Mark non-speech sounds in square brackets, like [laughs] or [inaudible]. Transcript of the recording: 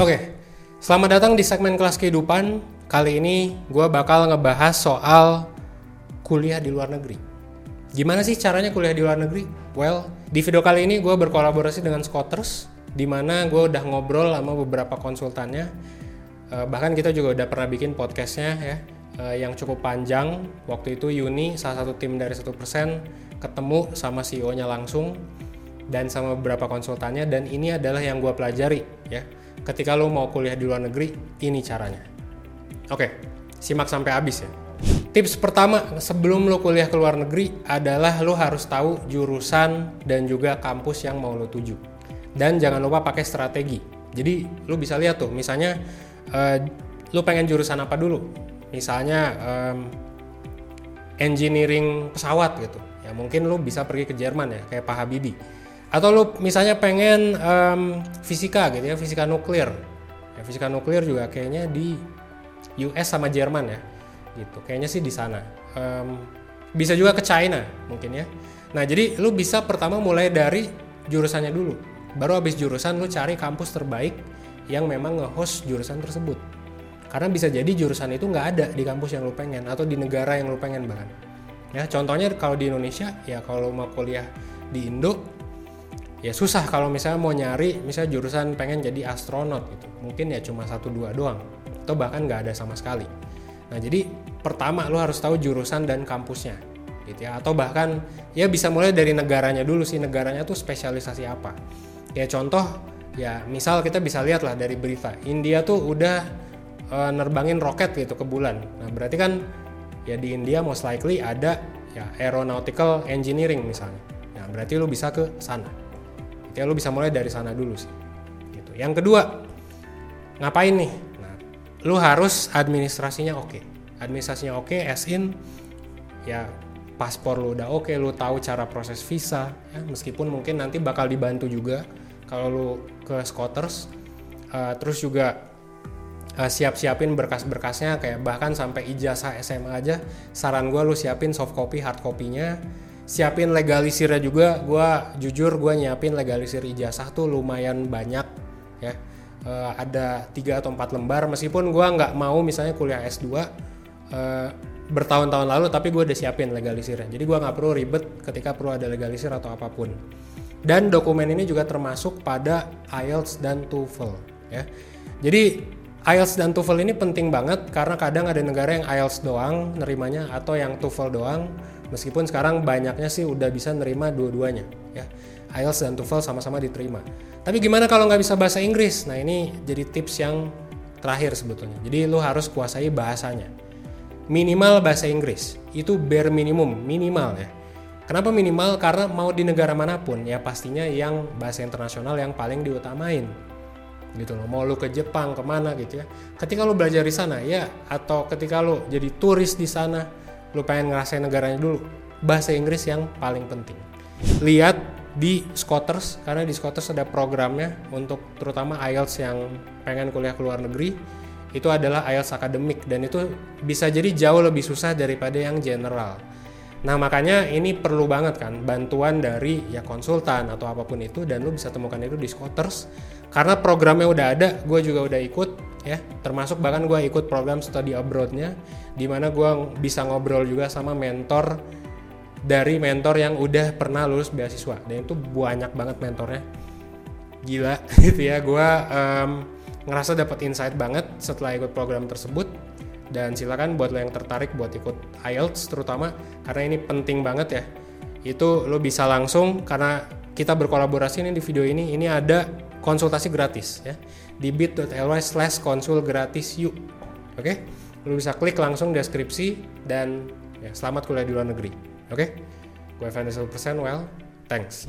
Oke, selamat datang di segmen kelas kehidupan. Kali ini gue bakal ngebahas soal kuliah di luar negeri. Gimana sih caranya kuliah di luar negeri? Well, di video kali ini gue berkolaborasi dengan Scotters, di mana gue udah ngobrol sama beberapa konsultannya. Eh, bahkan kita juga udah pernah bikin podcastnya ya, eh, yang cukup panjang. Waktu itu Yuni, salah satu tim dari 1%, ketemu sama CEO-nya langsung dan sama beberapa konsultannya dan ini adalah yang gue pelajari ya ketika lo mau kuliah di luar negeri, ini caranya. Oke, simak sampai habis ya. Tips pertama sebelum lo kuliah ke luar negeri adalah lo harus tahu jurusan dan juga kampus yang mau lo tuju. Dan jangan lupa pakai strategi. Jadi lo bisa lihat tuh, misalnya uh, lo pengen jurusan apa dulu? Misalnya um, engineering pesawat gitu. Ya mungkin lo bisa pergi ke Jerman ya, kayak Pak Habibie atau lu misalnya pengen um, fisika gitu ya fisika nuklir. Ya, fisika nuklir juga kayaknya di US sama Jerman ya gitu. Kayaknya sih di sana. Um, bisa juga ke China mungkin ya. Nah jadi lu bisa pertama mulai dari jurusannya dulu. Baru habis jurusan lu cari kampus terbaik yang memang nge-host jurusan tersebut. Karena bisa jadi jurusan itu nggak ada di kampus yang lu pengen atau di negara yang lu pengen bahkan. Ya contohnya kalau di Indonesia ya kalau mau kuliah di Indo ya susah kalau misalnya mau nyari misalnya jurusan pengen jadi astronot gitu. Mungkin ya cuma satu dua doang. Atau bahkan nggak ada sama sekali. Nah jadi pertama lo harus tahu jurusan dan kampusnya gitu ya. Atau bahkan ya bisa mulai dari negaranya dulu sih. Negaranya tuh spesialisasi apa? Ya contoh ya misal kita bisa lihat lah dari berita. India tuh udah e, nerbangin roket gitu ke bulan. Nah berarti kan ya di India most likely ada ya aeronautical engineering misalnya. Nah berarti lo bisa ke sana ya lu bisa mulai dari sana dulu sih. Gitu. Yang kedua ngapain nih? Nah lu harus administrasinya oke. Okay. administrasinya oke okay, as in ya paspor lu udah oke okay, lu tahu cara proses visa ya. Meskipun mungkin nanti bakal dibantu juga kalau lu ke Scotters uh, terus juga uh, siap-siapin berkas-berkasnya kayak bahkan sampai ijazah SMA aja saran gue lu siapin soft copy hard copy-nya siapin legalisirnya juga. Gue jujur gue nyiapin legalisir ijazah tuh lumayan banyak ya. Uh, ada tiga atau empat lembar. Meskipun gue nggak mau misalnya kuliah S2 uh, eh, bertahun-tahun lalu tapi gue udah siapin legalisirnya. Jadi gue nggak perlu ribet ketika perlu ada legalisir atau apa pun. Dan dokumen ini juga termasuk pada IELTS dan TOEFL ya. Jadi IELTS dan TOEFL ini penting banget karena kadang ada negara yang IELTS doang nerimanya atau yang TOEFL doang Meskipun sekarang banyaknya sih udah bisa nerima dua-duanya ya. IELTS dan TOEFL sama-sama diterima. Tapi gimana kalau nggak bisa bahasa Inggris? Nah ini jadi tips yang terakhir sebetulnya. Jadi lu harus kuasai bahasanya. Minimal bahasa Inggris itu bare minimum minimal ya. Kenapa minimal? Karena mau di negara mana pun ya pastinya yang bahasa internasional yang paling diutamain gitu loh mau lu ke Jepang ke mana gitu ya ketika lu belajar di sana ya atau ketika lu jadi turis di sana lu pengen ngerasain negaranya dulu. Bahasa Inggris yang paling penting. Lihat di Scotters karena di Scotters ada programnya untuk terutama IELTS yang pengen kuliah ke luar negeri. Itu adalah IELTS akademik dan itu bisa jadi jauh lebih susah daripada yang general. Nah makanya ini perlu banget kan bantuan dari ya konsultan atau apa pun itu dan lu bisa temukan itu di Scotters karena programnya udah ada, gue juga udah ikut ya. Termasuk bahkan gue ikut program study abroadnya di mana gue bisa ngobrol juga sama mentor dari mentor yang udah pernah lulus beasiswa. Dan itu banyak banget mentornya. Gila [laughs] gitu ya. Gue um, ngerasa dapat insight banget setelah ikut program tersebut dan silakan buat lo yang tertarik buat ikut IELTS terutama karena ini penting banget ya itu lo bisa langsung karena kita berkolaborasi ini di video ini ini ada konsultasi gratis ya di bit.ly slash konsul gratis yuk oke okay? lu bisa klik langsung deskripsi dan ya, selamat kuliah di luar negeri oke okay? Gue Evan 10%, well, thanks.